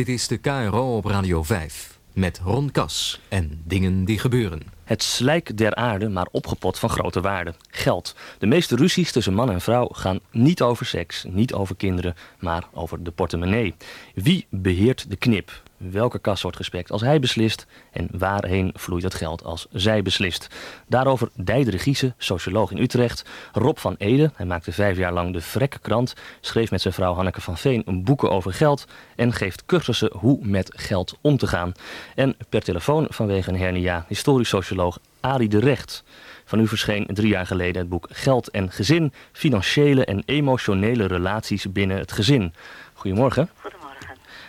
Dit is de KRO op Radio 5 met Ron Kas en dingen die gebeuren. Het slijk der aarde, maar opgepot van grote waarde. Geld. De meeste ruzies tussen man en vrouw gaan niet over seks, niet over kinderen, maar over de portemonnee. Wie beheert de knip? Welke kas wordt gespekt als hij beslist en waarheen vloeit het geld als zij beslist. Daarover Dijdere Giese, socioloog in Utrecht, Rob van Ede, hij maakte vijf jaar lang de Vrekkrant, schreef met zijn vrouw Hanneke van Veen een boeken over geld en geeft cursussen hoe met geld om te gaan. En per telefoon vanwege een hernia historisch socioloog Arie de Recht. Van u verscheen drie jaar geleden het boek Geld en Gezin, financiële en emotionele relaties binnen het gezin. Goedemorgen.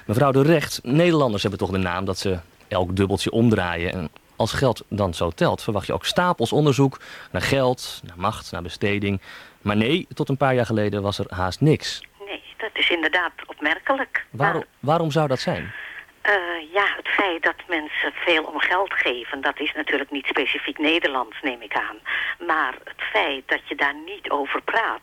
Mevrouw de Recht, Nederlanders hebben toch de naam dat ze elk dubbeltje omdraaien. En als geld dan zo telt, verwacht je ook stapels onderzoek naar geld, naar macht, naar besteding. Maar nee, tot een paar jaar geleden was er haast niks. Nee, dat is inderdaad opmerkelijk. Waarom, waarom zou dat zijn? Uh, ja, het feit dat mensen veel om geld geven, dat is natuurlijk niet specifiek Nederlands, neem ik aan. Maar het feit dat je daar niet over praat,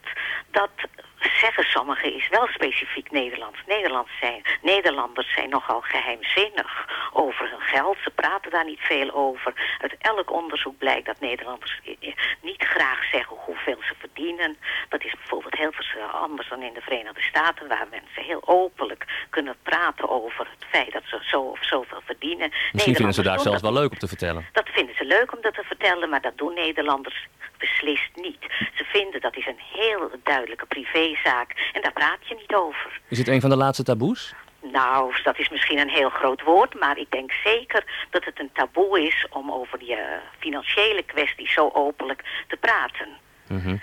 dat zeggen sommigen is wel specifiek Nederlands. Nederlands zijn, Nederlanders zijn nogal geheimzinnig over hun geld. Ze praten daar niet veel over. Uit elk onderzoek blijkt dat Nederlanders niet graag zeggen hoeveel ze verdienen. Dat is bijvoorbeeld heel anders dan in de Verenigde Staten... waar mensen heel openlijk kunnen praten over het feit dat ze zo of zoveel verdienen. Misschien vinden ze daar zelfs wel leuk om te vertellen. Dat vinden ze leuk om dat te vertellen, maar dat doen Nederlanders beslist niet. Ze vinden dat is een heel duidelijke privézaak en daar praat je niet over. Is het een van de laatste taboes? Nou, dat is misschien een heel groot woord, maar ik denk zeker dat het een taboe is om over die uh, financiële kwesties zo openlijk te praten. Mm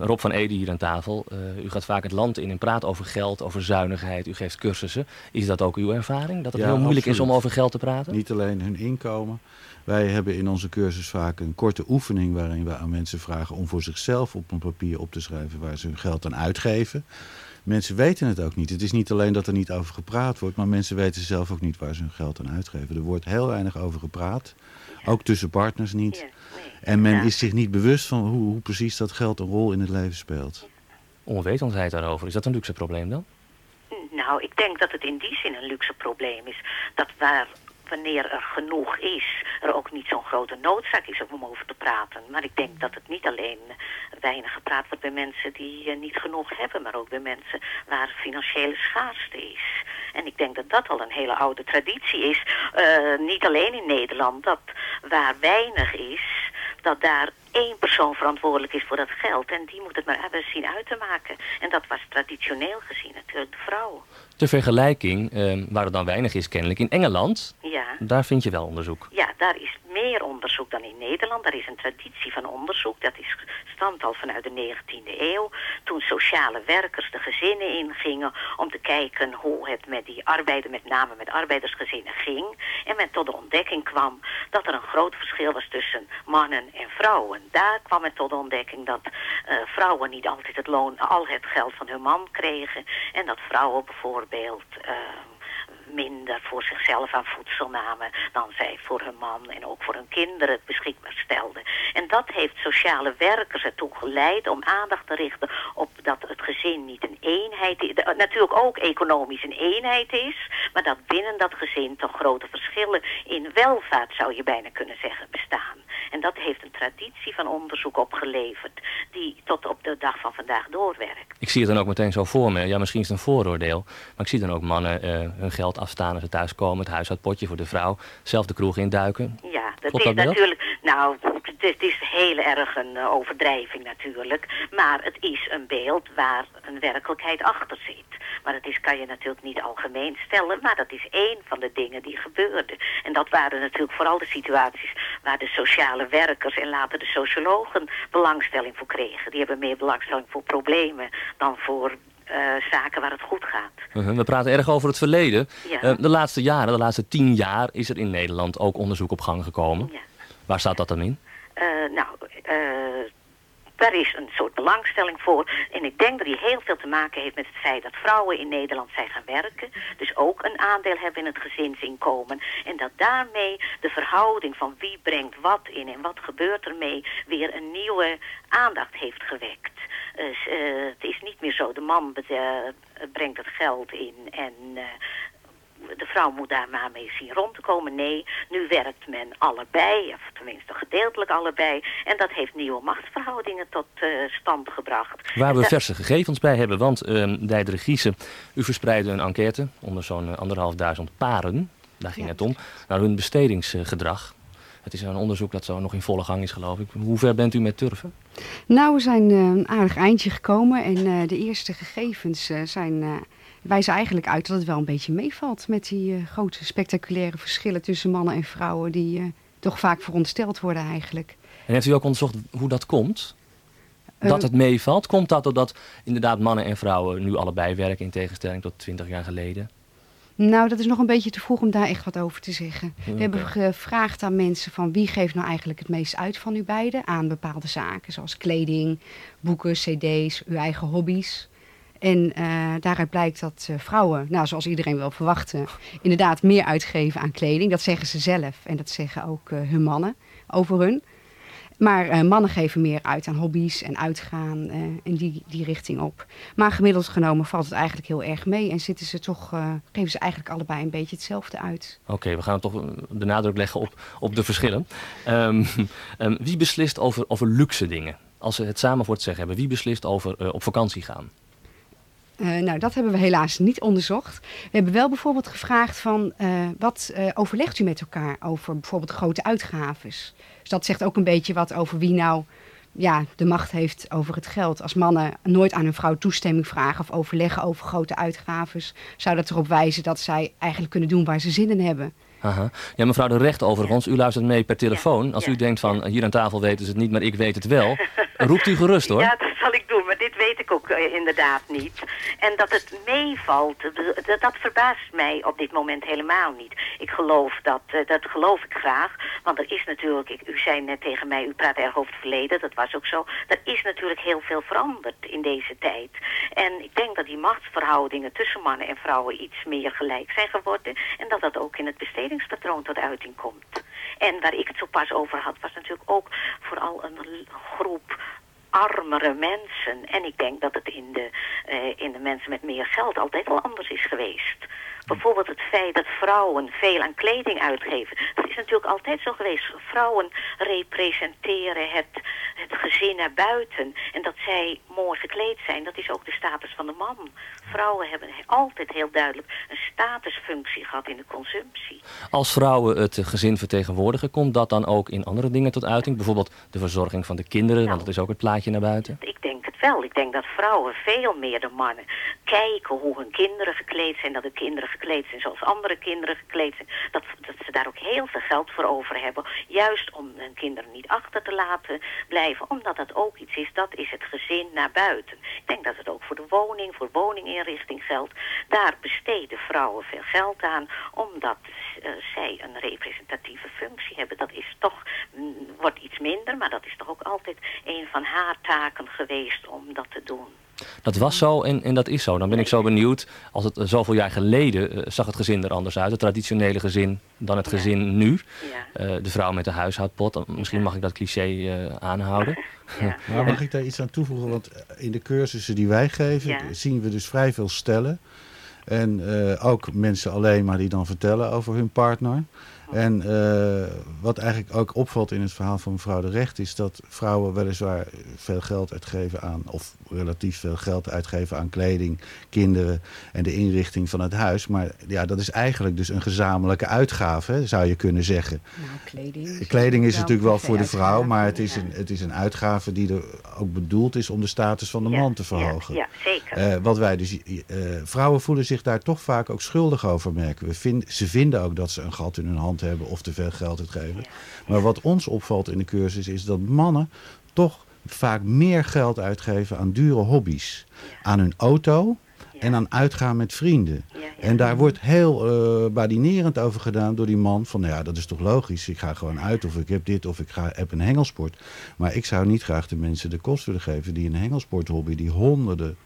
Rob van Ede hier aan tafel. Uh, u gaat vaak het land in en praat over geld, over zuinigheid. U geeft cursussen. Is dat ook uw ervaring? Dat het heel moeilijk is om over geld te praten? Niet alleen hun inkomen. Wij hebben in onze cursus vaak een korte oefening... waarin we aan mensen vragen om voor zichzelf op een papier op te schrijven... waar ze hun geld aan uitgeven. Mensen weten het ook niet. Het is niet alleen dat er niet over gepraat wordt... maar mensen weten zelf ook niet waar ze hun geld aan uitgeven. Er wordt heel weinig over gepraat. Ook tussen partners niet. En men is zich niet bewust van hoe, hoe, precies dat geld een rol in het leven speelt. Onwetendheid daarover, is dat een luxe probleem dan? Nou, ik denk dat het in die zin een luxe probleem is. Dat waar wanneer er genoeg is, er ook niet zo'n grote noodzaak is om over te praten. Maar ik denk dat het niet alleen weinig gepraat wordt bij mensen die uh, niet genoeg hebben, maar ook bij mensen waar financiële schaarste is. En ik denk dat dat al een hele oude traditie is, uh, niet alleen in Nederland, dat waar weinig is, dat daar één persoon verantwoordelijk is voor dat geld. En die moet het maar hebben zien uit te maken. En dat was traditioneel gezien natuurlijk de vrouw. Ter vergelijking, eh, waar het dan weinig is kennelijk, in Engeland, ja. daar vind je wel onderzoek. Ja, daar is meer onderzoek dan in Nederland. Daar is een traditie van onderzoek. Dat is stamt al vanuit de 19e eeuw. Toen sociale werkers de gezinnen ingingen om te kijken hoe het met die arbeiden, met name met arbeidersgezinnen, ging. En men tot de ontdekking kwam dat er een groot verschil was tussen mannen en vrouwen. Daar kwam men tot de ontdekking dat uh, vrouwen niet altijd het loon, al het geld van hun man kregen. En dat vrouwen bijvoorbeeld... Uh, minder voor zichzelf aan voedsel namen dan zij voor hun man en ook voor hun kinderen beschikbaar stelden. En dat heeft sociale werkers ertoe geleid om aandacht te richten op dat het gezin niet een eenheid is. Natuurlijk ook economisch een eenheid is, maar dat binnen dat gezin toch grote verschillen in welvaart zou je bijna kunnen zeggen bestaan. En dat heeft een traditie van onderzoek opgeleverd die tot op de dag van vandaag doorwerkt. Ik zie het dan ook meteen zo voor me. Ja, misschien is het een vooroordeel. Maar ik zie dan ook mannen uh, hun geld afstaan als ze thuiskomen. Het huishoudpotje voor de vrouw. Zelf de kroeg induiken. Ja, dat is natuurlijk... Nou, het is heel erg een uh, overdrijving natuurlijk. Maar het is een beeld waar een werkelijkheid achter zit. Maar dat is, kan je natuurlijk niet algemeen stellen. Maar dat is één van de dingen die gebeurden. En dat waren natuurlijk vooral de situaties waar de sociale werkers en later de sociologen belangstelling voor kregen. Die hebben meer belangstelling voor problemen dan voor uh, zaken waar het goed gaat. Uh-huh, we praten erg over het verleden. Ja. Uh, de laatste jaren, de laatste tien jaar, is er in Nederland ook onderzoek op gang gekomen. Ja. Waar staat dat dan in? nou, daar is een soort belangstelling voor. En ik denk dat die heel veel te maken heeft met het feit dat vrouwen in Nederland zijn gaan werken. Dus ook een aandeel hebben in het gezinsinkomen. En dat daarmee de verhouding van wie brengt wat in en wat gebeurt ermee weer een nieuwe aandacht heeft gewekt. Dus, uh, het is niet meer zo, de man brengt het geld in en de vrouw moet daar maar mee zien rond te komen. Nee, nu werkt men allebei, of tenminste gedeeltelijk allebei. En dat heeft nieuwe machtsverhoudingen tot stand gebracht. Waar we verse gegevens bij hebben, want uh, de Giese, u verspreidde een enquête onder zo'n anderhalfduizend paren, daar ging het om, naar hun bestedingsgedrag. Het is een onderzoek dat zo nog in volle gang is, geloof ik. Hoe ver bent u met turven? Nou, we zijn uh, een aardig eindje gekomen. En uh, de eerste gegevens uh, zijn, wijzen eigenlijk uit dat het wel een beetje meevalt... met die grote spectaculaire verschillen tussen mannen en vrouwen... die toch vaak verondersteld worden eigenlijk. En heeft u ook onderzocht hoe dat komt? Dat het meevalt? Komt dat doordat inderdaad mannen en vrouwen nu allebei werken... in tegenstelling tot 20 jaar geleden? Nou, dat is nog een beetje te vroeg om daar echt wat over te zeggen. We hebben gevraagd aan mensen van wie geeft nou eigenlijk het meest uit van u beiden aan bepaalde zaken, zoals kleding, boeken, cd's, uw eigen hobby's. En uh, daaruit blijkt dat uh, vrouwen, nou, zoals iedereen wel verwachten, inderdaad meer uitgeven aan kleding. Dat zeggen ze zelf en dat zeggen ook uh, hun mannen over hun. Maar mannen geven meer uit aan hobby's en uitgaan in die, die richting op. Maar gemiddeld genomen valt het eigenlijk heel erg mee. En zitten ze toch, geven ze eigenlijk allebei een beetje hetzelfde uit. Oké, we gaan toch de nadruk leggen op, op de verschillen. Um, um, wie beslist over, over luxe dingen? Als we het samen voor het zeggen hebben, wie beslist over op vakantie gaan? Uh, nou, dat hebben we helaas niet onderzocht. We hebben wel bijvoorbeeld gevraagd van uh, wat uh, overlegt u met elkaar over bijvoorbeeld grote uitgaves. Dus dat zegt ook een beetje wat over wie nou ja, de macht heeft over het geld. Als mannen nooit aan hun vrouw toestemming vragen of overleggen over grote uitgaves, zou dat erop wijzen dat zij eigenlijk kunnen doen waar ze zin in hebben. Aha. Ja, mevrouw de Recht overigens, u luistert mee per telefoon. Als u denkt van hier aan tafel weten ze het niet, maar ik weet het wel. Roept u gerust hoor. Ja, dat ik doen, maar dit weet ik ook uh, inderdaad niet. En dat het meevalt, dat, dat, verbaast mij op dit moment helemaal niet. Ik geloof dat, uh, dat geloof ik graag. Want er is natuurlijk, u zei net tegen mij, u praat erg over het verleden, dat was ook zo. Er is natuurlijk heel veel veranderd in deze tijd. En ik denk dat die machtsverhoudingen tussen mannen en vrouwen iets meer gelijk zijn geworden. En dat dat ook in het bestedingspatroon tot uiting komt. En waar ik het zo pas over had, was natuurlijk ook vooral een groep armere mensen. En ik denk dat het in de, uh, in de mensen met meer geld altijd wel anders is geweest. Bijvoorbeeld het feit dat vrouwen veel aan kleding uitgeven. Dat is natuurlijk altijd zo geweest. Vrouwen representeren het, het gezin naar buiten. En dat zij mooi gekleed zijn, dat is ook de status van de man. Vrouwen hebben altijd heel duidelijk een statusfunctie gehad in de consumptie. Als vrouwen het gezin vertegenwoordigen, komt dat dan ook in andere dingen tot uiting? Bijvoorbeeld de verzorging van de kinderen, nou, want dat is ook het plaatje naar buiten. Ik denk dat vrouwen veel meer dan mannen kijken hoe hun kinderen gekleed zijn. Dat de kinderen gekleed zijn zoals andere kinderen gekleed zijn. Dat, dat ze daar ook heel veel geld voor over hebben. Juist om hun kinderen niet achter te laten blijven. Omdat dat ook iets is, dat is het gezin naar buiten. Ik denk dat het ook voor de woning, voor woninginrichting geldt. Daar besteden vrouwen veel geld aan. Omdat uh, zij een representatieve functie hebben. Dat is toch, mm, wordt iets minder. Maar dat is toch ook altijd een van haar taken geweest dat te doen. Dat was zo en, en dat is zo. Dan ben ik zo benieuwd, als het zoveel jaar geleden uh, zag het gezin er anders uit. Het traditionele gezin dan het gezin ja. nu. Ja. Uh, de vrouw met de huishoudpot. Misschien mag ik dat cliché uh, aanhouden. Ja. Maar mag ik daar iets aan toevoegen? Want in de cursussen die wij geven zien we dus vrij veel stellen. En ook mensen alleen maar die dan vertellen over hun partner. En uh, wat eigenlijk ook opvalt in het verhaal van mevrouw de Recht... is dat vrouwen weliswaar veel geld uitgeven aan... of relatief veel geld uitgeven aan kleding, kinderen... en de inrichting van het huis. Maar ja, dat is eigenlijk dus een gezamenlijke uitgave, zou je kunnen zeggen. Nou, kleding... Kleding is natuurlijk wel voor de vrouw... maar het is, een, het is een uitgave die er ook bedoeld is... om de status van de man te verhogen. Ja, ja zeker. Uh, wat wij dus, uh, vrouwen voelen zich daar toch vaak ook schuldig over, merken we. Vind, ze vinden ook dat ze een gat in hun hand hebben of te veel geld uitgeven. Maar wat ons opvalt in de cursus is dat mannen toch vaak meer geld uitgeven aan dure hobby's. Aan hun auto en aan uitgaan met vrienden. En daar wordt heel uh, badinerend over gedaan door die man. Van nou ja, dat is toch logisch. Ik ga gewoon uit of ik heb dit of ik ga, heb een hengelsport. Maar ik zou niet graag de mensen de kost willen geven die een hengelsporthobby... die honderden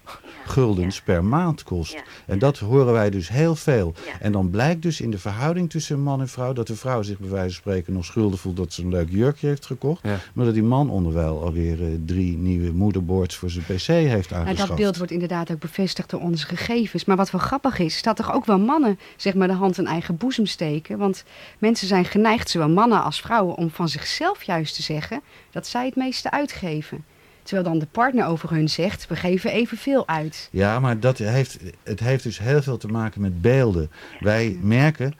guldens per maand kost. En dat horen wij dus heel veel. En dan blijkt dus in de verhouding tussen man en vrouw... dat de vrouw zich bij wijze van spreken nog schuldig voelt... dat ze een leuk jurkje heeft gekocht. Maar dat die man onderwijl alweer uh, drie nieuwe moederboards voor zijn pc heeft aangeschaft. dat beeld wordt inderdaad ook bevestigd door onze gegevens. Maar wat wel grappig is, is dat toch ook wel mannen zeg maar, de hand in eigen boezem steken. Want mensen zijn geneigd, zowel mannen als vrouwen, om van zichzelf juist te zeggen dat zij het meeste uitgeven. Terwijl dan de partner over hun zegt, we geven evenveel uit. Ja, maar dat heeft, het heeft dus heel veel te maken met beelden. Wij merken,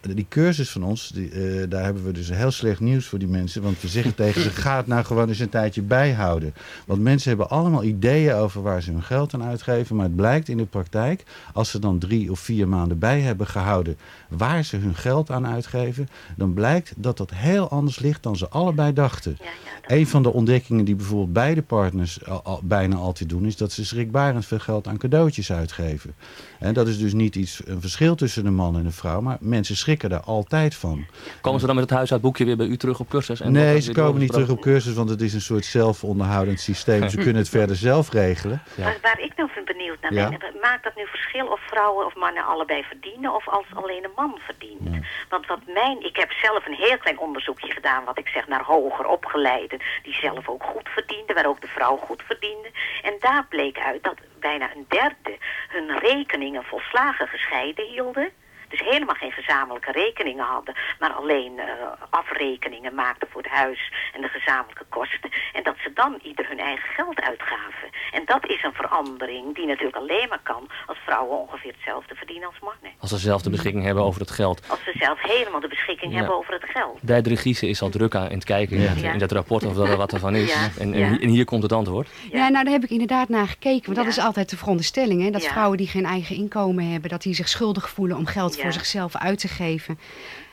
die cursus van ons, die, eh, daar hebben we dus heel slecht nieuws voor die mensen. Want we zeggen tegen ze, ga het nou gewoon eens een tijdje bijhouden. Want mensen hebben allemaal ideeën over waar ze hun geld aan uitgeven. Maar het blijkt in de praktijk, als ze dan drie of vier maanden bij hebben gehouden waar ze hun geld aan uitgeven, dan blijkt dat dat heel anders ligt dan ze allebei dachten. Ja, ja, dat- Een van de ontdekkingen die bijvoorbeeld beide partners al, bijna altijd doen, is dat ze schrikbarend veel geld aan cadeautjes uitgeven. En dat is dus niet iets, een verschil tussen een man en een vrouw, maar mensen schrikken daar altijd van. Komen ze dan met het huishoudboekje weer bij u terug op cursus? En nee, ze komen niet terug op cursus, want het is een soort zelfonderhoudend systeem. Ze kunnen het verder zelf regelen. Ja. Waar, waar ik nou van benieuwd naar Ja. ben, maakt dat nu verschil of vrouwen of mannen allebei verdienen of als alleen een man verdient? Want wat mijn, ik heb zelf een heel klein onderzoekje gedaan, wat ik zeg naar hoger opgeleiden, die zelf ook goed verdienden, waar ook de vrouw goed verdiende. En daar bleek uit dat bijna een derde hun rekeningen volslagen gescheiden hielden. Dus helemaal geen gezamenlijke rekeningen hadden, maar alleen eh, afrekeningen maakten voor het huis en de gezamenlijke kosten. En dat ze dan ieder hun eigen geld uitgaven. En dat is een verandering die natuurlijk alleen maar kan als vrouwen ongeveer hetzelfde verdienen als mannen. Als ze zelf de beschikking hebben over het geld. Als ze zelf helemaal de beschikking Ja. hebben over het geld. Dijt Giese is al druk aan in het kijken Ja. in, dat rapport of dat er wat ervan is. Ja. En, en, Ja. hi- en hier komt het antwoord. Ja, nou daar heb ik inderdaad naar gekeken. Want dat is altijd de veronderstelling. Hè? Dat Ja. vrouwen die geen eigen inkomen hebben, dat die zich schuldig voelen om geld Ja. voor zichzelf uit te geven.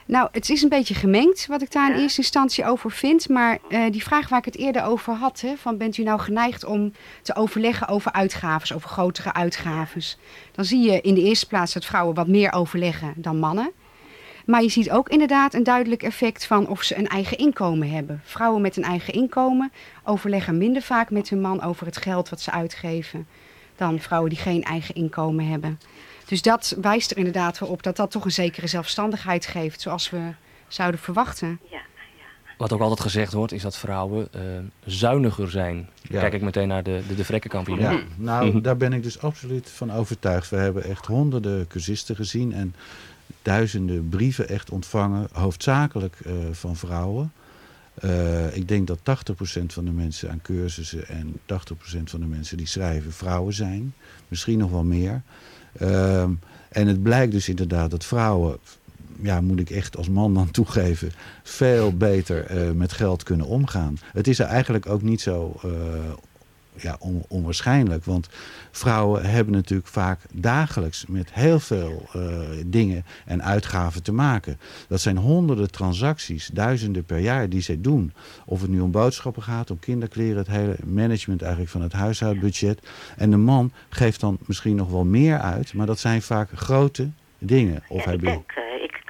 Nou, het is een beetje gemengd wat ik daar in eerste instantie over vind. Maar eh, die vraag waar ik het eerder over had, hè, van bent u nou geneigd om te overleggen over uitgaves, over grotere uitgaves. Dan zie je in de eerste plaats dat vrouwen wat meer overleggen dan mannen. Maar je ziet ook inderdaad een duidelijk effect van of ze een eigen inkomen hebben. Vrouwen met een eigen inkomen overleggen minder vaak met hun man over het geld wat ze uitgeven dan vrouwen die geen eigen inkomen hebben. Dus dat wijst er inderdaad wel op dat dat toch een zekere zelfstandigheid geeft, zoals we zouden verwachten. Ja. Wat ook altijd gezegd wordt, is dat vrouwen eh, zuiniger zijn. Ja. Kijk ik meteen naar de, de, de vrekkenkampioen. Ja, nou, daar ben ik dus absoluut van overtuigd. We hebben echt honderden cursisten gezien en duizenden brieven echt ontvangen, hoofdzakelijk eh, van vrouwen. Eh, ik denk dat 80% van de mensen aan cursussen en 80% van de mensen die schrijven vrouwen zijn. Misschien nog wel meer. Ehm, en het blijkt dus inderdaad dat vrouwen, ja, moet ik echt als man dan toegeven, veel beter eh, met geld kunnen omgaan. Het is er eigenlijk ook niet zo eh, ja, on- onwaarschijnlijk. Want vrouwen hebben natuurlijk vaak dagelijks met heel veel eh, dingen en uitgaven te maken. Dat zijn honderden transacties, duizenden per jaar die zij doen. Of het nu om boodschappen gaat, om kinderkleren, het hele management eigenlijk van het huishoudbudget. En de man geeft dan misschien nog wel meer uit, maar dat zijn vaak grote dingen. Of hij ik denk,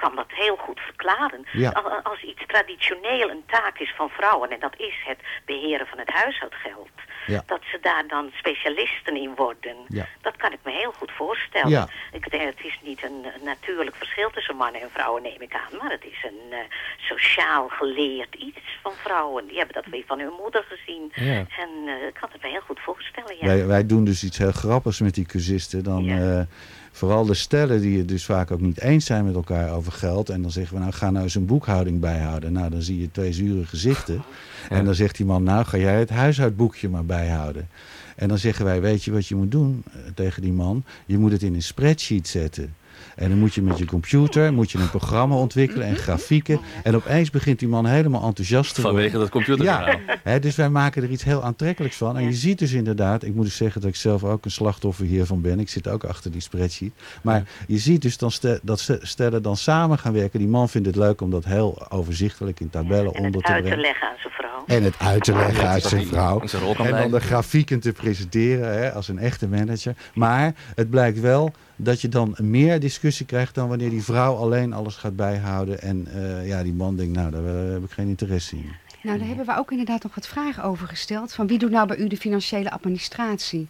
kan dat heel goed verklaren. Ja. Als iets traditioneel een taak is van vrouwen, en dat is het beheren van het huishoudgeld, Ja. dat ze daar dan specialisten in worden. Ja. Dat kan ik me heel goed voorstellen. Ja. Ik denk, het is niet een, natuurlijk verschil tussen mannen en vrouwen, neem ik aan. Maar het is een eh, sociaal geleerd iets van vrouwen. Die hebben dat weer van hun moeder gezien. En eh, ik kan het me heel goed voorstellen, ja. Wij, wij doen dus iets heel grappigs met die cursisten. Dan, eh, vooral de stellen die het dus vaak ook niet eens zijn met elkaar over geld. En dan zeggen we, nou ga nou eens een boekhouding bijhouden. Nou, dan zie je twee zure gezichten. En dan zegt die man, nou ga jij het huishoudboekje maar bijhouden. En dan zeggen wij, weet je wat je moet doen eh, tegen die man? Je moet het in een spreadsheet zetten. En dan moet je met je computer moet je een programma ontwikkelen en grafieken. En opeens begint die man helemaal enthousiast te worden. Vanwege dat computerverhaal. Ja, hè, dus wij maken er iets heel aantrekkelijks van. En je ziet dus inderdaad, ik moet dus zeggen dat ik zelf ook een slachtoffer hiervan ben. Ik zit ook achter die spreadsheet. Maar je ziet dus dan dat ste- stellen dan samen gaan werken. Die man vindt het leuk om dat heel overzichtelijk in tabellen en onder het te uit te brengen. leggen aan zijn vrouw. En het uit te leggen dat zijn vrouw. En dan de grafieken te presenteren hè, als een echte manager. Maar het blijkt wel dat je dan meer discussie krijgt dan wanneer die vrouw alleen alles gaat bijhouden. En eh, ja, die man denkt, nou, daar eh, heb ik geen interesse in. Nou, daar hebben we ook inderdaad nog wat vragen over gesteld. Van wie doet nou bij u de financiële administratie?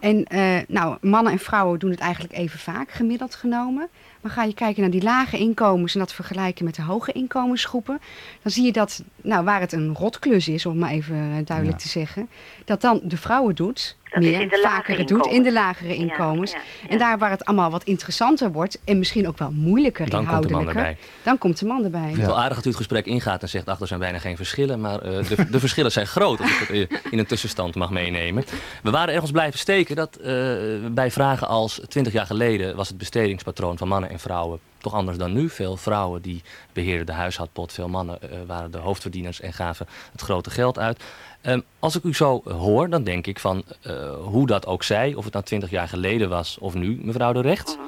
En eh, nou, mannen en vrouwen doen het eigenlijk even vaak, gemiddeld genomen. Maar ga je kijken naar die lage inkomens en dat vergelijken met de hoge inkomensgroepen, dan zie je dat, nou, waar het een rotklus is, om maar even duidelijk Ja. te zeggen, dat dan de vrouwen doet Dat is meer in de vaker lagere het doet in de inkomens. lagere inkomens. ja, ja. En daar waar het allemaal wat interessanter wordt en misschien ook wel moeilijker Dan komt de man inhoudelijker, erbij. dan komt de man erbij. Het is wel aardig dat u het gesprek ingaat en zegt, ach, er zijn bijna geen verschillen. Maar eh, de, de verschillen zijn groot, als ik het eh, in een tussenstand mag meenemen. We waren ergens blijven steken dat eh, bij vragen als 20 jaar geleden was het bestedingspatroon van mannen en vrouwen toch anders dan nu. Veel vrouwen die beheerden de huishoudpot, veel mannen eh, waren de hoofdverdieners en gaven het grote geld uit. Ehm, als ik u zo hoor, dan denk ik van eh, hoe dat ook zij, of het nou 20 jaar geleden was of nu, mevrouw de Recht,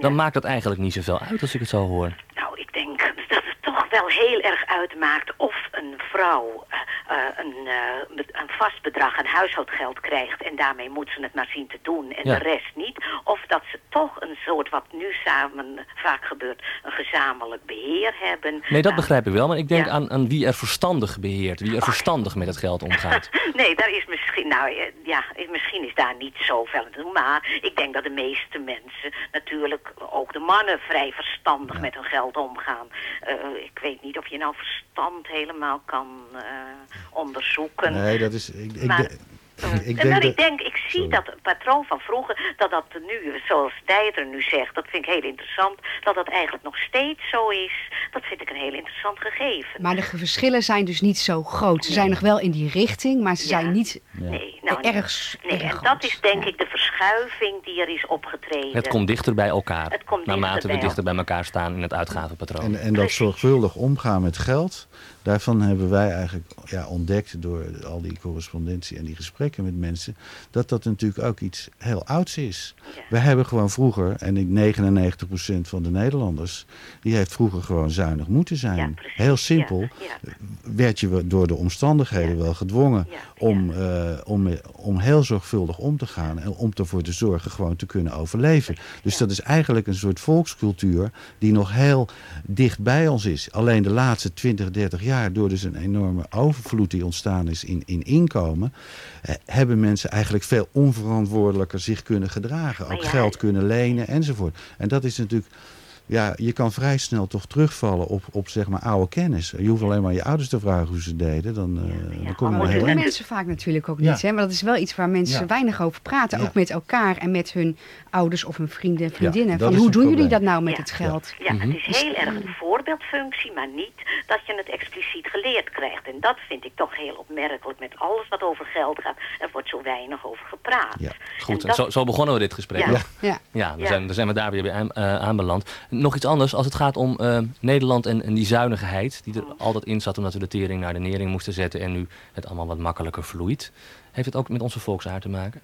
dan maakt dat eigenlijk niet zoveel uit als ik het zo hoor. Nou, ik denk dat het toch wel heel erg uitmaakt of een vrouw eh, eh, een, eh, een vast bedrag aan huishoudgeld krijgt en daarmee moet ze het maar zien te doen en Ja. de rest niet. Of dat ze toch een soort, wat nu samen vaak gebeurt, een gezamenlijk beheer hebben. Nee, dat Nou, begrijp ik wel. Maar ik denk Ja. aan, aan wie er verstandig beheert. Wie er verstandig met het geld omgaat. Nee, daar is misschien, nou ja, is- misschien is daar niet zoveel aan te doen. Maar ik denk dat de meeste mensen, natuurlijk ook de mannen, vrij verstandig met hun geld omgaan. Ik weet niet of je nou verstand helemaal kan eh, onderzoeken. Nee, dat is... Ik, ik, Maar- de- ik en denk dat- ik denk, ik zie dat het patroon van vroeger, dat dat nu, zoals Dijter nu zegt, dat vind ik heel interessant, dat dat eigenlijk nog steeds zo is. Dat vind ik een heel interessant gegeven. Maar de verschillen zijn dus niet zo groot. Ze zijn nog wel in die richting, maar ze Ja. zijn niet Nee, nou, erg, nee, erg en groot. dat is denk Ja. ik de verschuiving die er is opgetreden. Het komt dichter bij elkaar. Het komt naarmate we dichter bij elkaar staan in het uitgavenpatroon. En, en dat Precies. zorgvuldig omgaan met geld, daarvan hebben wij eigenlijk ja, ontdekt door al die correspondentie en die gesprekken met mensen, dat dat natuurlijk ook iets heel ouds is. Ja. We hebben gewoon vroeger, en ik 99% van de Nederlanders, die heeft vroeger gewoon zuinig moeten zijn. Ja, heel simpel Ja, werd je door de omstandigheden wel gedwongen om, eh, om, om heel zorgvuldig om te gaan en om ervoor te zorgen gewoon te kunnen overleven. Dus dat is eigenlijk een soort volkscultuur die nog heel dicht bij ons is. Alleen de laatste 20, 30 jaar, door dus een enorme overvloed die ontstaan is in, in inkomen, eh, hebben mensen eigenlijk veel onverantwoordelijker zich kunnen gedragen. Ook ja, geld kunnen lenen enzovoort. En dat is natuurlijk ja, je kan vrij snel toch terugvallen op, op zeg maar oude kennis. Je hoeft alleen maar je ouders te vragen hoe ze deden. Dan, eh, ja. dan kom je Maar wel dat heel doen eind. mensen vaak natuurlijk ook Ja. niet. Hè? Maar dat is wel iets waar mensen Ja. weinig over praten. Ja. Ook met elkaar en met hun ouders of hun vrienden en vriendinnen. dat van hoe doen jullie dat nou met Ja. het geld? Ja, Mhm. het is heel erg een voorbeeldfunctie, maar niet dat je het expliciet geleerd krijgt. En dat vind ik toch heel opmerkelijk met alles wat over geld gaat. Er wordt zo weinig over gepraat. Ja, Goed, En dat- zo, zo begonnen we dit gesprek. Ja. Ja. Ja, dan, Ja. Zijn, dan zijn we daar weer bij aan, eh, aanbeland. Nog iets anders, als het gaat om eh, Nederland en, en die zuinigheid... die er altijd in zat omdat we de tering naar de nering moesten zetten... en nu het allemaal wat makkelijker vloeit. Heeft het ook met onze volksaard te maken?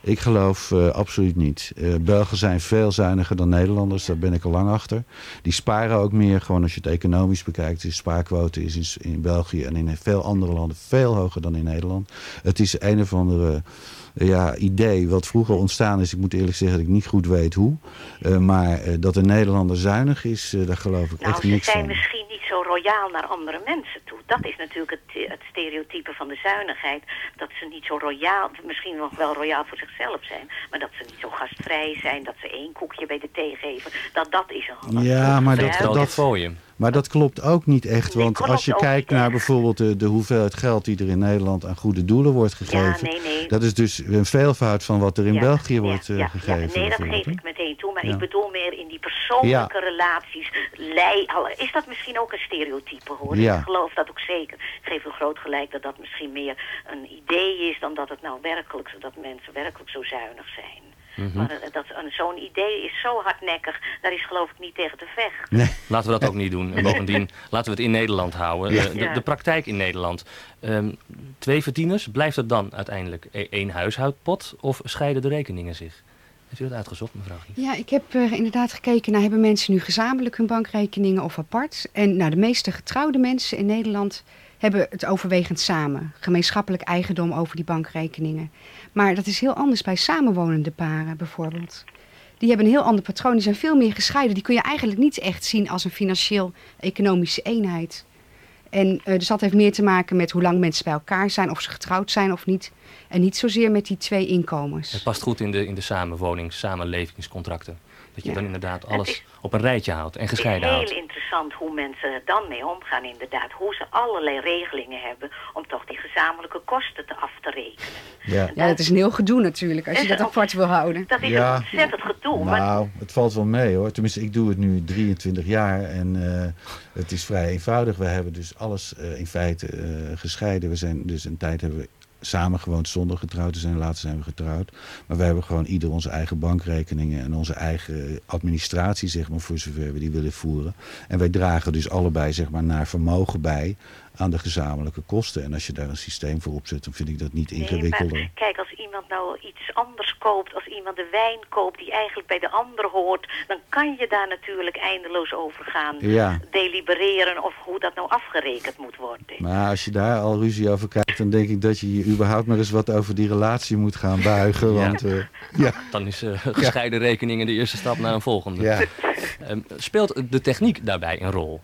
Ik geloof eh, absoluut niet. Eh, Belgen zijn veel zuiniger dan Nederlanders, daar ben ik al lang achter. Die sparen ook meer, gewoon als je het economisch bekijkt. De spaarquote is in, in België en in veel andere landen veel hoger dan in Nederland. Het is een of andere ja, idee wat vroeger ontstaan is. Ik moet eerlijk zeggen dat ik niet goed weet hoe. Eh, maar eh, dat een Nederlander zuinig is, eh, daar geloof ik Nou, echt ze niks zijn van. misschien niet zo royaal naar andere mensen toe. Dat is natuurlijk het, het stereotype van de zuinigheid. Dat ze niet zo royaal, misschien nog wel royaal voor zichzelf zijn. Maar dat ze niet zo gastvrij zijn, dat ze één koekje bij de thee geven. Dat dat is een Ja, maar dat- dat- fooien. Maar dat klopt ook niet echt. Want als je kijkt naar bijvoorbeeld de, de hoeveelheid geld die er in Nederland aan goede doelen wordt gegeven. nee, nee. Dat is dus een veelvoud van wat er in Ja, België ja, wordt eh, gegeven. Ja, nee, dat geef ik meteen toe. Maar ik bedoel meer in die persoonlijke relaties. Lei, is dat misschien ook een stereotype hoor? Ik geloof dat ook zeker. Ik geef u groot gelijk dat dat misschien meer een idee is dan dat het nou werkelijk, dat mensen werkelijk zo zuinig zijn. Mhm. Maar eh, dat, een- zo'n idee is zo hardnekkig, daar is geloof ik niet tegen te vechten. Nee. Laten we dat ook niet doen. En bovendien, laten we het in Nederland houden. Ja. Eh, de, de praktijk in Nederland. Ehm, twee verdieners, blijft het dan uiteindelijk e- één huishoudpot... of scheiden de rekeningen zich? Heeft u dat uitgezocht, mevrouw? Ja, ik heb eh, inderdaad gekeken naar hebben mensen nu gezamenlijk hun bankrekeningen of apart. En nou, de meeste getrouwde mensen in Nederland hebben het overwegend samen. Gemeenschappelijk eigendom over die bankrekeningen. Maar dat is heel anders bij samenwonende paren bijvoorbeeld. Die hebben een heel ander patroon. Die zijn veel meer gescheiden. Die kun je eigenlijk niet echt zien als een financieel-economische eenheid. En eh, dus dat heeft meer te maken met hoe lang mensen bij elkaar zijn, of ze getrouwd zijn of niet. En niet zozeer met die twee inkomens. Het past goed in de, in de samenwonings, samenlevingscontracten. Dat je Ja. dan inderdaad Het alles op een rijtje houdt en Het is gescheiden heel houdt. interessant hoe mensen er dan mee omgaan inderdaad. Hoe ze allerlei regelingen hebben om toch die gezamenlijke kosten te af te rekenen. Ja. Ja, dat is een heel gedoe natuurlijk, als je Is dat het apart wil houden. Dat is Ja. een ontzettend gedoe. maar Nou, het valt wel mee hoor. Tenminste, ik doe het nu 23 jaar en eh, het is vrij eenvoudig. We hebben dus alles eh, in feite eh, gescheiden. We zijn dus een tijd hebben we samen gewoond zonder getrouwd te zijn. Later zijn we getrouwd. Maar we hebben gewoon ieder onze eigen bankrekeningen en onze eigen administratie, zeg maar, voor zover we die willen voeren. En wij dragen dus allebei, zeg maar, naar vermogen bij aan de gezamenlijke kosten. En als je daar een systeem voor opzet, dan vind ik dat niet Nee, ingewikkelder. maar kijk, als iemand nou iets anders koopt, als iemand de wijn koopt die eigenlijk bij de ander hoort, dan kan je daar natuurlijk eindeloos over gaan Ja. delibereren of hoe dat nou afgerekend moet worden. Maar als je daar al ruzie over krijgt, dan denk ik dat je je überhaupt maar eens wat over die relatie moet gaan buigen. Ja. Want eh, ja, Dan is eh, gescheiden rekeningen de eerste stap naar een volgende. ja. Ehm, speelt de techniek daarbij een rol?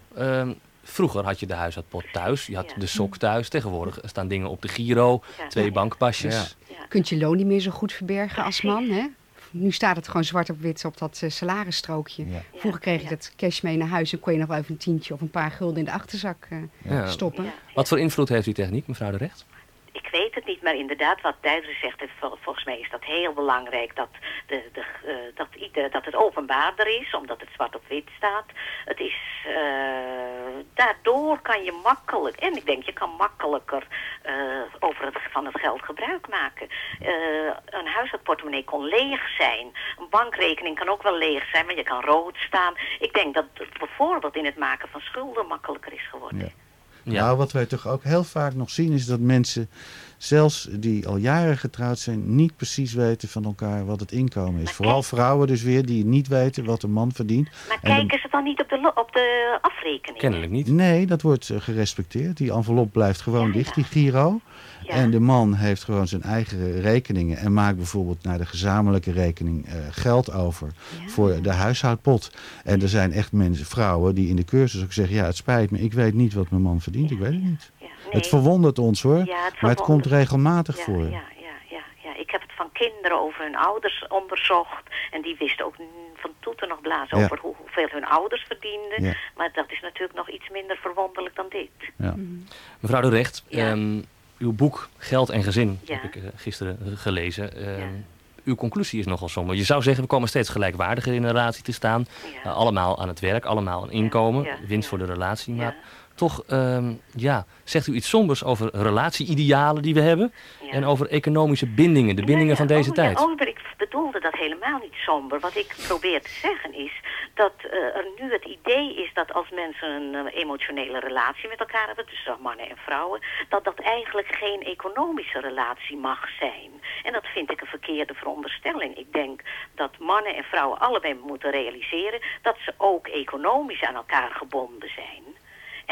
Vroeger had je de huishoudpot thuis, je had Ja. de sok thuis. Tegenwoordig staan dingen op de Giro, Ja. twee Ja. bankpasjes. Ja. Ja. kunt je loon niet meer zo goed verbergen als man. Hè? Nu staat het gewoon zwart op wit op dat eh, salarisstrookje. Ja. Vroeger kreeg je ja. dat cash mee naar huis en kon je nog wel even een tientje of een paar gulden in de achterzak eh, Ja. stoppen. Ja. Wat voor invloed heeft die techniek, mevrouw de Recht? Ik weet het niet, maar inderdaad, wat Duiders zegt, vol- volgens mij is dat heel belangrijk dat, de, de, eh, dat, ieder, dat het openbaarder is, omdat het zwart op wit staat. Het is, eh, daardoor kan je makkelijk, en ik denk je kan makkelijker eh, over het, van het geld gebruik maken. Eh, een huishoudportemonnee kon leeg zijn, een bankrekening kan ook wel leeg zijn, maar je kan rood staan. Ik denk dat het bijvoorbeeld in het maken van schulden makkelijker is geworden. Nou, wat wij toch ook heel vaak nog zien, is dat mensen, zelfs die al jaren getrouwd zijn, niet precies weten van elkaar wat het inkomen is. Maar Vooral kijk- vrouwen dus weer, die niet weten wat een man verdient. Maar En de- kijken ze dan niet op de, op de afrekening? Kennelijk niet. Nee, dat wordt eh, gerespecteerd. Die envelop blijft gewoon Ja, dicht, ja. die Giro. Ja. En de man heeft gewoon zijn eigen rekeningen en maakt bijvoorbeeld naar de gezamenlijke rekening eh, geld over Ja. voor de huishoudpot. En er zijn echt mensen, vrouwen, die in de cursus ook zeggen: Ja, het spijt me, ik weet niet wat mijn man verdient. Ik weet het niet. Ja, nee. Het verwondert ons hoor, Ja, het maar het komt regelmatig ja, voor. Ja, ja, ja, ja. Ik heb het van kinderen over hun ouders onderzocht. En die wisten ook van toeten nog blazen Ja. over hoe, hoeveel hun ouders verdienden. Ja. Maar dat is natuurlijk nog iets minder verwonderlijk dan dit. Ja. Mevrouw de Recht, Ja. ehm, uw boek Geld en Gezin Ja. heb ik eh, gisteren gelezen. Ehm, Ja. Uw conclusie is nogal somber. Je zou zeggen, we komen steeds gelijkwaardiger in een relatie te staan. Ja. Eh, allemaal aan het werk, allemaal een inkomen, ja, winst ja. voor de relatie. Maar Ja. Toch, ehm, ja, zegt u iets sombers over relatie-idealen die we hebben. Ja. En over economische bindingen, de bindingen Ja, van deze oh, tijd. Ja, oh, maar ik bedoelde dat helemaal niet somber. Wat ik probeer te zeggen is dat eh, er nu het idee is dat als mensen een eh, emotionele relatie met elkaar hebben, dus dan mannen en vrouwen, dat dat eigenlijk geen economische relatie mag zijn. En dat vind ik een verkeerde veronderstelling. Ik denk dat mannen en vrouwen allebei moeten realiseren dat ze ook economisch aan elkaar gebonden zijn.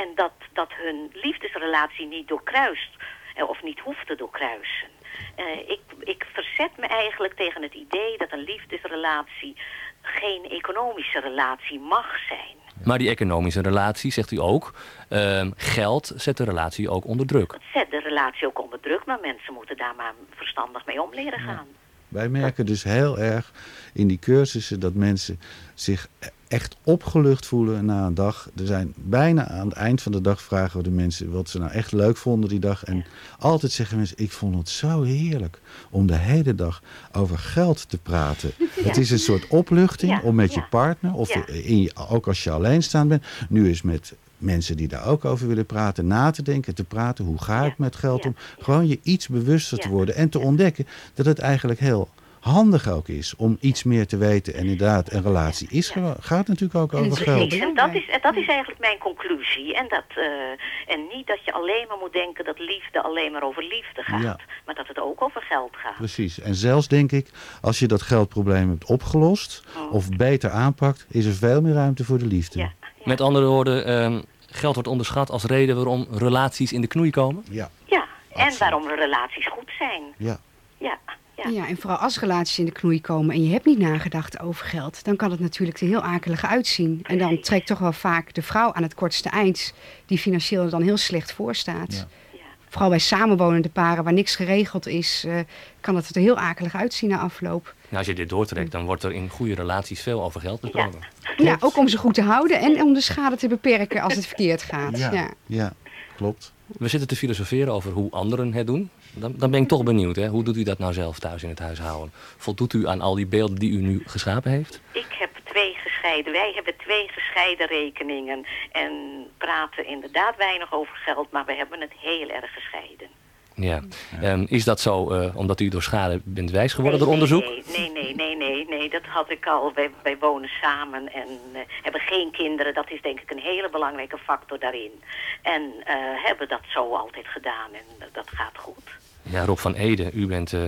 En dat, dat hun liefdesrelatie niet doorkruist eh, of niet hoeft te doorkruisen. Eh, ik, ik verzet me eigenlijk tegen het idee dat een liefdesrelatie geen economische relatie mag zijn. Maar die economische relatie, zegt u ook, ehm, geld zet de relatie ook onder druk. Het zet de relatie ook onder druk, maar mensen moeten daar maar verstandig mee om leren gaan. Wij merken dus heel erg in die cursussen dat mensen zich echt opgelucht voelen na een dag. Er zijn bijna aan het eind van de dag vragen we de mensen wat ze nou echt leuk vonden die dag. En altijd zeggen mensen, ik vond het zo heerlijk om de hele dag over geld te praten. Het is een soort opluchting Ja, om met je partner, of in je, ook als je alleenstaand bent, nu is met mensen die daar ook over willen praten, na te denken, te praten, hoe ga ik met geld om? Gewoon je iets bewuster te worden en te ontdekken dat het eigenlijk heel handig ook is om iets meer te weten. En inderdaad, een relatie is, Ja. gaat natuurlijk ook over geld. Precies, en dat is, en dat is eigenlijk mijn conclusie. En, dat, eh, en niet dat je alleen maar moet denken dat liefde alleen maar over liefde gaat. Ja. Maar dat het ook over geld gaat. Precies. En zelfs denk ik, als je dat geldprobleem hebt opgelost Oh. of beter aanpakt, is er veel meer ruimte voor de liefde. Ja, ja. Met andere woorden, ehm, geld wordt onderschat als reden waarom relaties in de knoei komen. Ja. ja. en Absoluut. waarom relaties goed zijn. ja. Ja, ja. Ja, en vooral als relaties in de knoei komen en je hebt niet nagedacht over geld, dan kan het natuurlijk er heel akelig uitzien. En dan trekt toch wel vaak de vrouw aan het kortste eind, die financieel er dan heel slecht voor staat. Ja. ja. vooral bij samenwonende paren waar niks geregeld is, uh, kan het er heel akelig uitzien na afloop. Nou, als je dit doortrekt, dan wordt er in goede relaties veel over geld besproken. Ja. ja, ook om ze goed te houden en om de schade te beperken als het verkeerd gaat. Ja, ja. klopt. We zitten te filosoferen over hoe anderen het doen. Dan, dan ben ik toch benieuwd, hè? hoe doet u dat nou zelf thuis in het huishouden? Voldoet u aan al die beelden die u nu geschapen heeft? Ik heb twee gescheiden. Wij hebben twee gescheiden rekeningen. En praten inderdaad weinig over geld, maar we hebben het heel erg gescheiden. Ja. Um, is dat zo uh, omdat u door schade bent wijs geworden nee, door onderzoek? Nee, nee, nee, nee, nee, dat had ik al. Wij, wij wonen samen en uh, hebben geen kinderen. Dat is denk ik een hele belangrijke factor daarin. En uh, hebben dat zo altijd gedaan en dat gaat goed. Ja, Rob van Ede, u bent uh,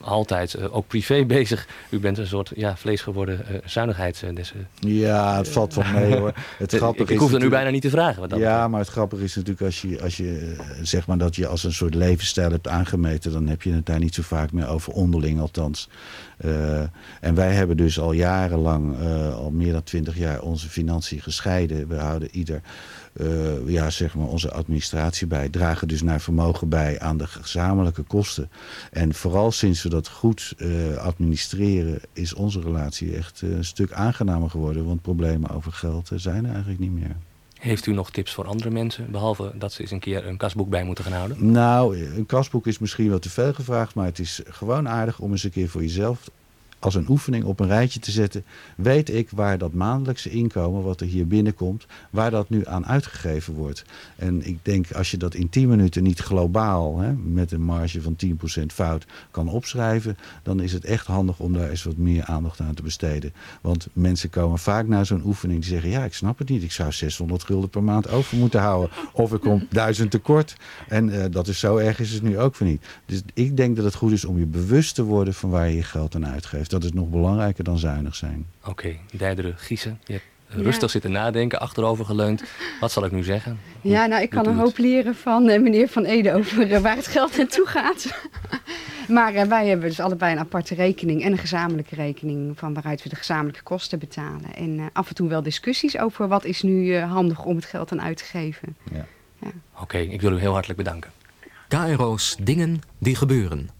altijd uh, ook privé bezig. U bent een soort ja, vleesgeworden uh, zuinigheids... ja, het valt van mee hoor. Het ik, ik hoef er nu bijna niet te vragen. Wat dat ja, maar het grappige is natuurlijk als je, als je zeg maar dat je als een soort levensstijl hebt aangemeten... dan heb je het daar niet zo vaak meer over, onderling althans. en wij hebben dus al jarenlang, al meer dan twintig jaar, onze financiën gescheiden. We houden ieder ja, zeg maar onze administratie bij. Dragen dus naar vermogen bij aan de gezamenlijke kosten. En vooral sinds we dat goed uh, administreren is onze relatie echt uh, een stuk aangenamer geworden. Want problemen over geld zijn er eigenlijk niet meer. Heeft u nog tips voor andere mensen, behalve dat ze eens een keer een kasboek bij moeten gaan houden? Nou, een kasboek is misschien wat te veel gevraagd, maar het is gewoon aardig om eens een keer voor jezelf als een oefening op een rijtje te zetten, weet ik waar dat maandelijkse inkomen, wat er hier binnenkomt, waar dat nu aan uitgegeven wordt. En ik denk als je dat in 10 minuten niet globaal, hè, met een marge van 10% fout, kan opschrijven, dan is het echt handig om daar eens wat meer aandacht aan te besteden. Want mensen komen vaak naar zo'n oefening die zeggen, ja, ik snap het niet, ik zou 600 gulden per maand over moeten houden. Of ik kom 1000 tekort. En uh, dat is zo erg is het nu ook voor niet. Dus ik denk dat het goed is om je bewust te worden van waar je je geld aan uitgeeft dat is nog belangrijker dan zuinig zijn. Oké, okay, Dijdere Giezen, je hebt rustig zitten nadenken, achterover geleund. Wat zal ik nu zeggen? ja, nou, ik kan een hoop leren van uh, meneer Van Ede over uh, waar het geld naartoe gaat. maar uh, wij hebben dus allebei een aparte rekening en een gezamenlijke rekening van waaruit we de gezamenlijke kosten betalen. En af en toe wel discussies over wat is nu handig om het geld aan uit te geven. Ja. ja. Oké, okay, ik wil u heel hartelijk bedanken. KRO's Dingen die gebeuren.